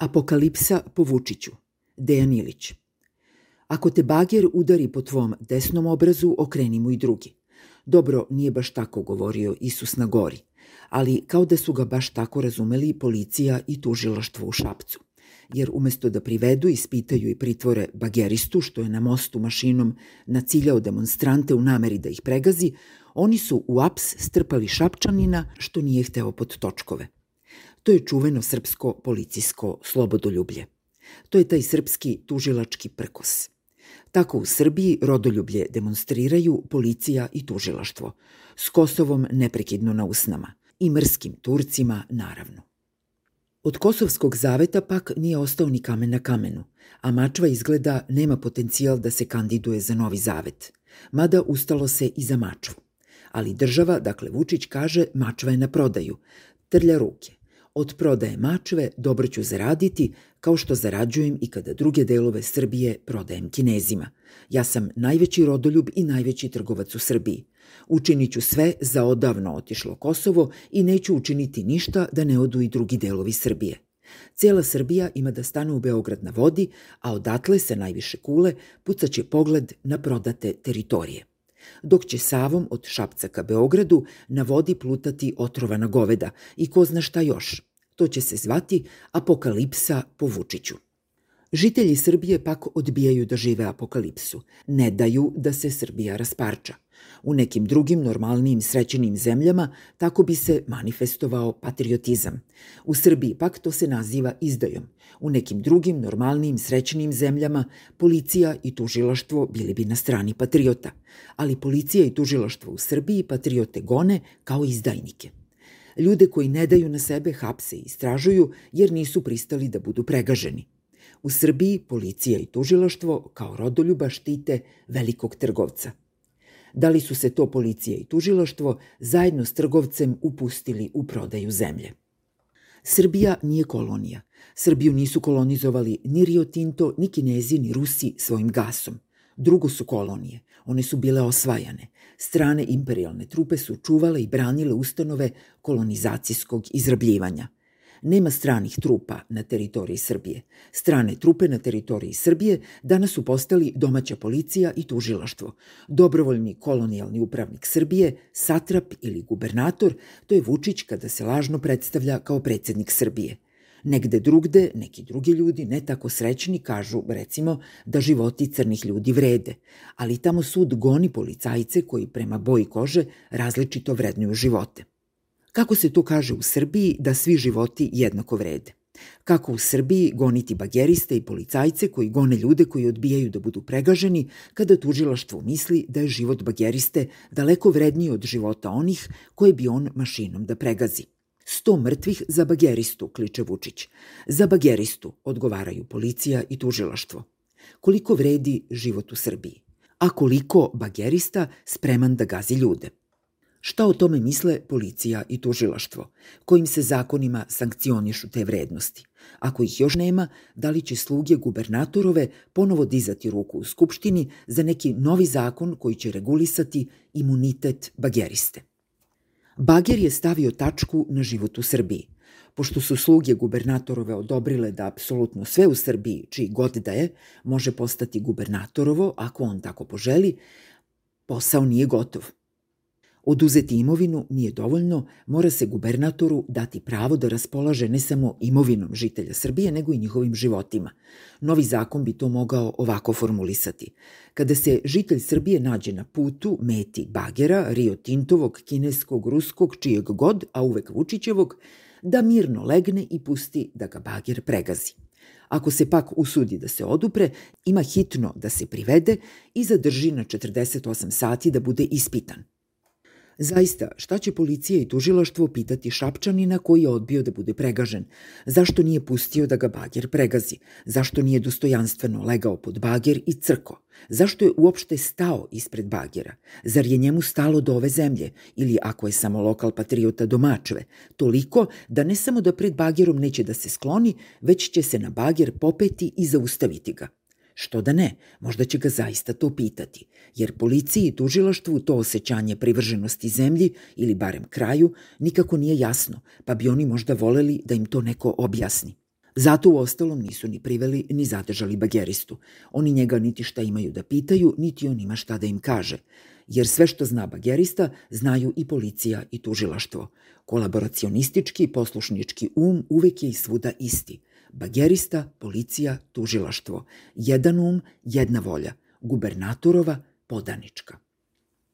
Apokalipsa po Vučiću. Dejan Ilić. Ako te bager udari po tvom desnom obrazu, okreni mu i drugi. Dobro, nije baš tako govorio Isus na gori, ali kao da su ga baš tako razumeli policija i tužilaštvo u Šapcu. Jer umesto da privedu, ispitaju i pritvore bageristu, što je na mostu mašinom naciljao demonstrante u nameri da ih pregazi, oni su u aps strpali Šapčanina, što nije hteo pod točkove. To je čuveno srpsko policijsko slobodoljublje. To je taj srpski tužilački prkos. Tako u Srbiji rodoljublje demonstriraju policija i tužilaštvo, s Kosovom neprekidno na usnama i mrskim Turcima naravno. Od Kosovskog zaveta pak nije ostao ni kamen na kamenu, a Mačva izgleda nema potencijal da se kandiduje za novi zavet, mada ustalo se i za Mačvu. Ali država, dakle Vučić kaže, Mačva je na prodaju, trlja ruke. Od prodaje mačve dobro ću zaraditi, kao što zarađujem i kada druge delove Srbije prodajem kinezima. Ja sam najveći rodoljub i najveći trgovac u Srbiji. Učinit ću sve za odavno otišlo Kosovo i neću učiniti ništa da ne odu i drugi delovi Srbije. Cijela Srbija ima da stane u Beograd na vodi, a odatle se najviše kule pucaće pogled na prodate teritorije dok će Savom od Šapca ka Beogradu na vodi plutati otrovana goveda i ko zna šta još. To će se zvati apokalipsa po Vučiću. Žitelji Srbije pak odbijaju da žive apokalipsu, ne daju da se Srbija rasparča. U nekim drugim normalnijim srećenim zemljama tako bi se manifestovao patriotizam. U Srbiji pak to se naziva izdajom. U nekim drugim normalnijim srećenim zemljama policija i tužilaštvo bili bi na strani patriota, ali policija i tužilaštvo u Srbiji patriote gone kao izdajnike. Ljude koji ne daju na sebe hapse i istražuju jer nisu pristali da budu pregaženi. U Srbiji policija i tužilaštvo kao rodoljuba štite velikog trgovca – da li su se to policija i tužilaštvo zajedno s trgovcem upustili u prodaju zemlje. Srbija nije kolonija. Srbiju nisu kolonizovali ni Rio Tinto, ni Kinezi, ni Rusi svojim gasom. Drugo su kolonije. One su bile osvajane. Strane imperialne trupe su čuvale i branile ustanove kolonizacijskog izrabljivanja – nema stranih trupa na teritoriji Srbije. Strane trupe na teritoriji Srbije danas su postali domaća policija i tužilaštvo. Dobrovoljni kolonijalni upravnik Srbije, satrap ili gubernator, to je Vučić kada se lažno predstavlja kao predsednik Srbije. Negde drugde, neki drugi ljudi, ne tako srećni, kažu, recimo, da životi crnih ljudi vrede, ali tamo sud goni policajce koji prema boji kože različito vrednuju živote. Kako se to kaže u Srbiji da svi životi jednako vrede? Kako u Srbiji goniti bageriste i policajce koji gone ljude koji odbijaju da budu pregaženi kada tužilaštvo misli da je život bageriste daleko vredniji od života onih koje bi on mašinom da pregazi. Sto mrtvih za bageristu, kliče Vučić. Za bageristu, odgovaraju policija i tužilaštvo. Koliko vredi život u Srbiji? A koliko bagerista spreman da gazi ljude? Šta o tome misle policija i tužilaštvo? Kojim se zakonima sankcionišu te vrednosti? Ako ih još nema, da li će sluge gubernatorove ponovo dizati ruku u Skupštini za neki novi zakon koji će regulisati imunitet bageriste? Bager je stavio tačku na život u Srbiji. Pošto su sluge gubernatorove odobrile da apsolutno sve u Srbiji, čiji god da je, može postati gubernatorovo, ako on tako poželi, posao nije gotov – Oduzeti imovinu nije dovoljno, mora se gubernatoru dati pravo da raspolaže ne samo imovinom žitelja Srbije, nego i njihovim životima. Novi zakon bi to mogao ovako formulisati. Kada se žitelj Srbije nađe na putu, meti bagera, Rio Tintovog, kineskog, ruskog, čijeg god, a uvek Vučićevog, da mirno legne i pusti da ga bager pregazi. Ako se pak usudi da se odupre, ima hitno da se privede i zadrži na 48 sati da bude ispitan. Zaista, šta će policija i tužilaštvo pitati Šapčanina koji je odbio da bude pregažen? Zašto nije pustio da ga bager pregazi? Zašto nije dostojanstveno legao pod bager i crko? Zašto je uopšte stao ispred bagera? Zar je njemu stalo do ove zemlje? Ili ako je samo lokal patriota do Mačve? Toliko da ne samo da pred bagerom neće da se skloni, već će se na bager popeti i zaustaviti ga. Što da ne, možda će ga zaista to pitati, jer policiji i tužilaštvu to osjećanje privrženosti zemlji ili barem kraju nikako nije jasno, pa bi oni možda voleli da im to neko objasni. Zato u ostalom nisu ni priveli ni zadržali bageristu. Oni njega niti šta imaju da pitaju, niti on ima šta da im kaže. Jer sve što zna bagerista, znaju i policija i tužilaštvo. Kolaboracionistički, poslušnički um uvek je i svuda isti. Bagerista, policija, tužilaštvo. Jedan um, jedna volja. Gubernatorova, podanička.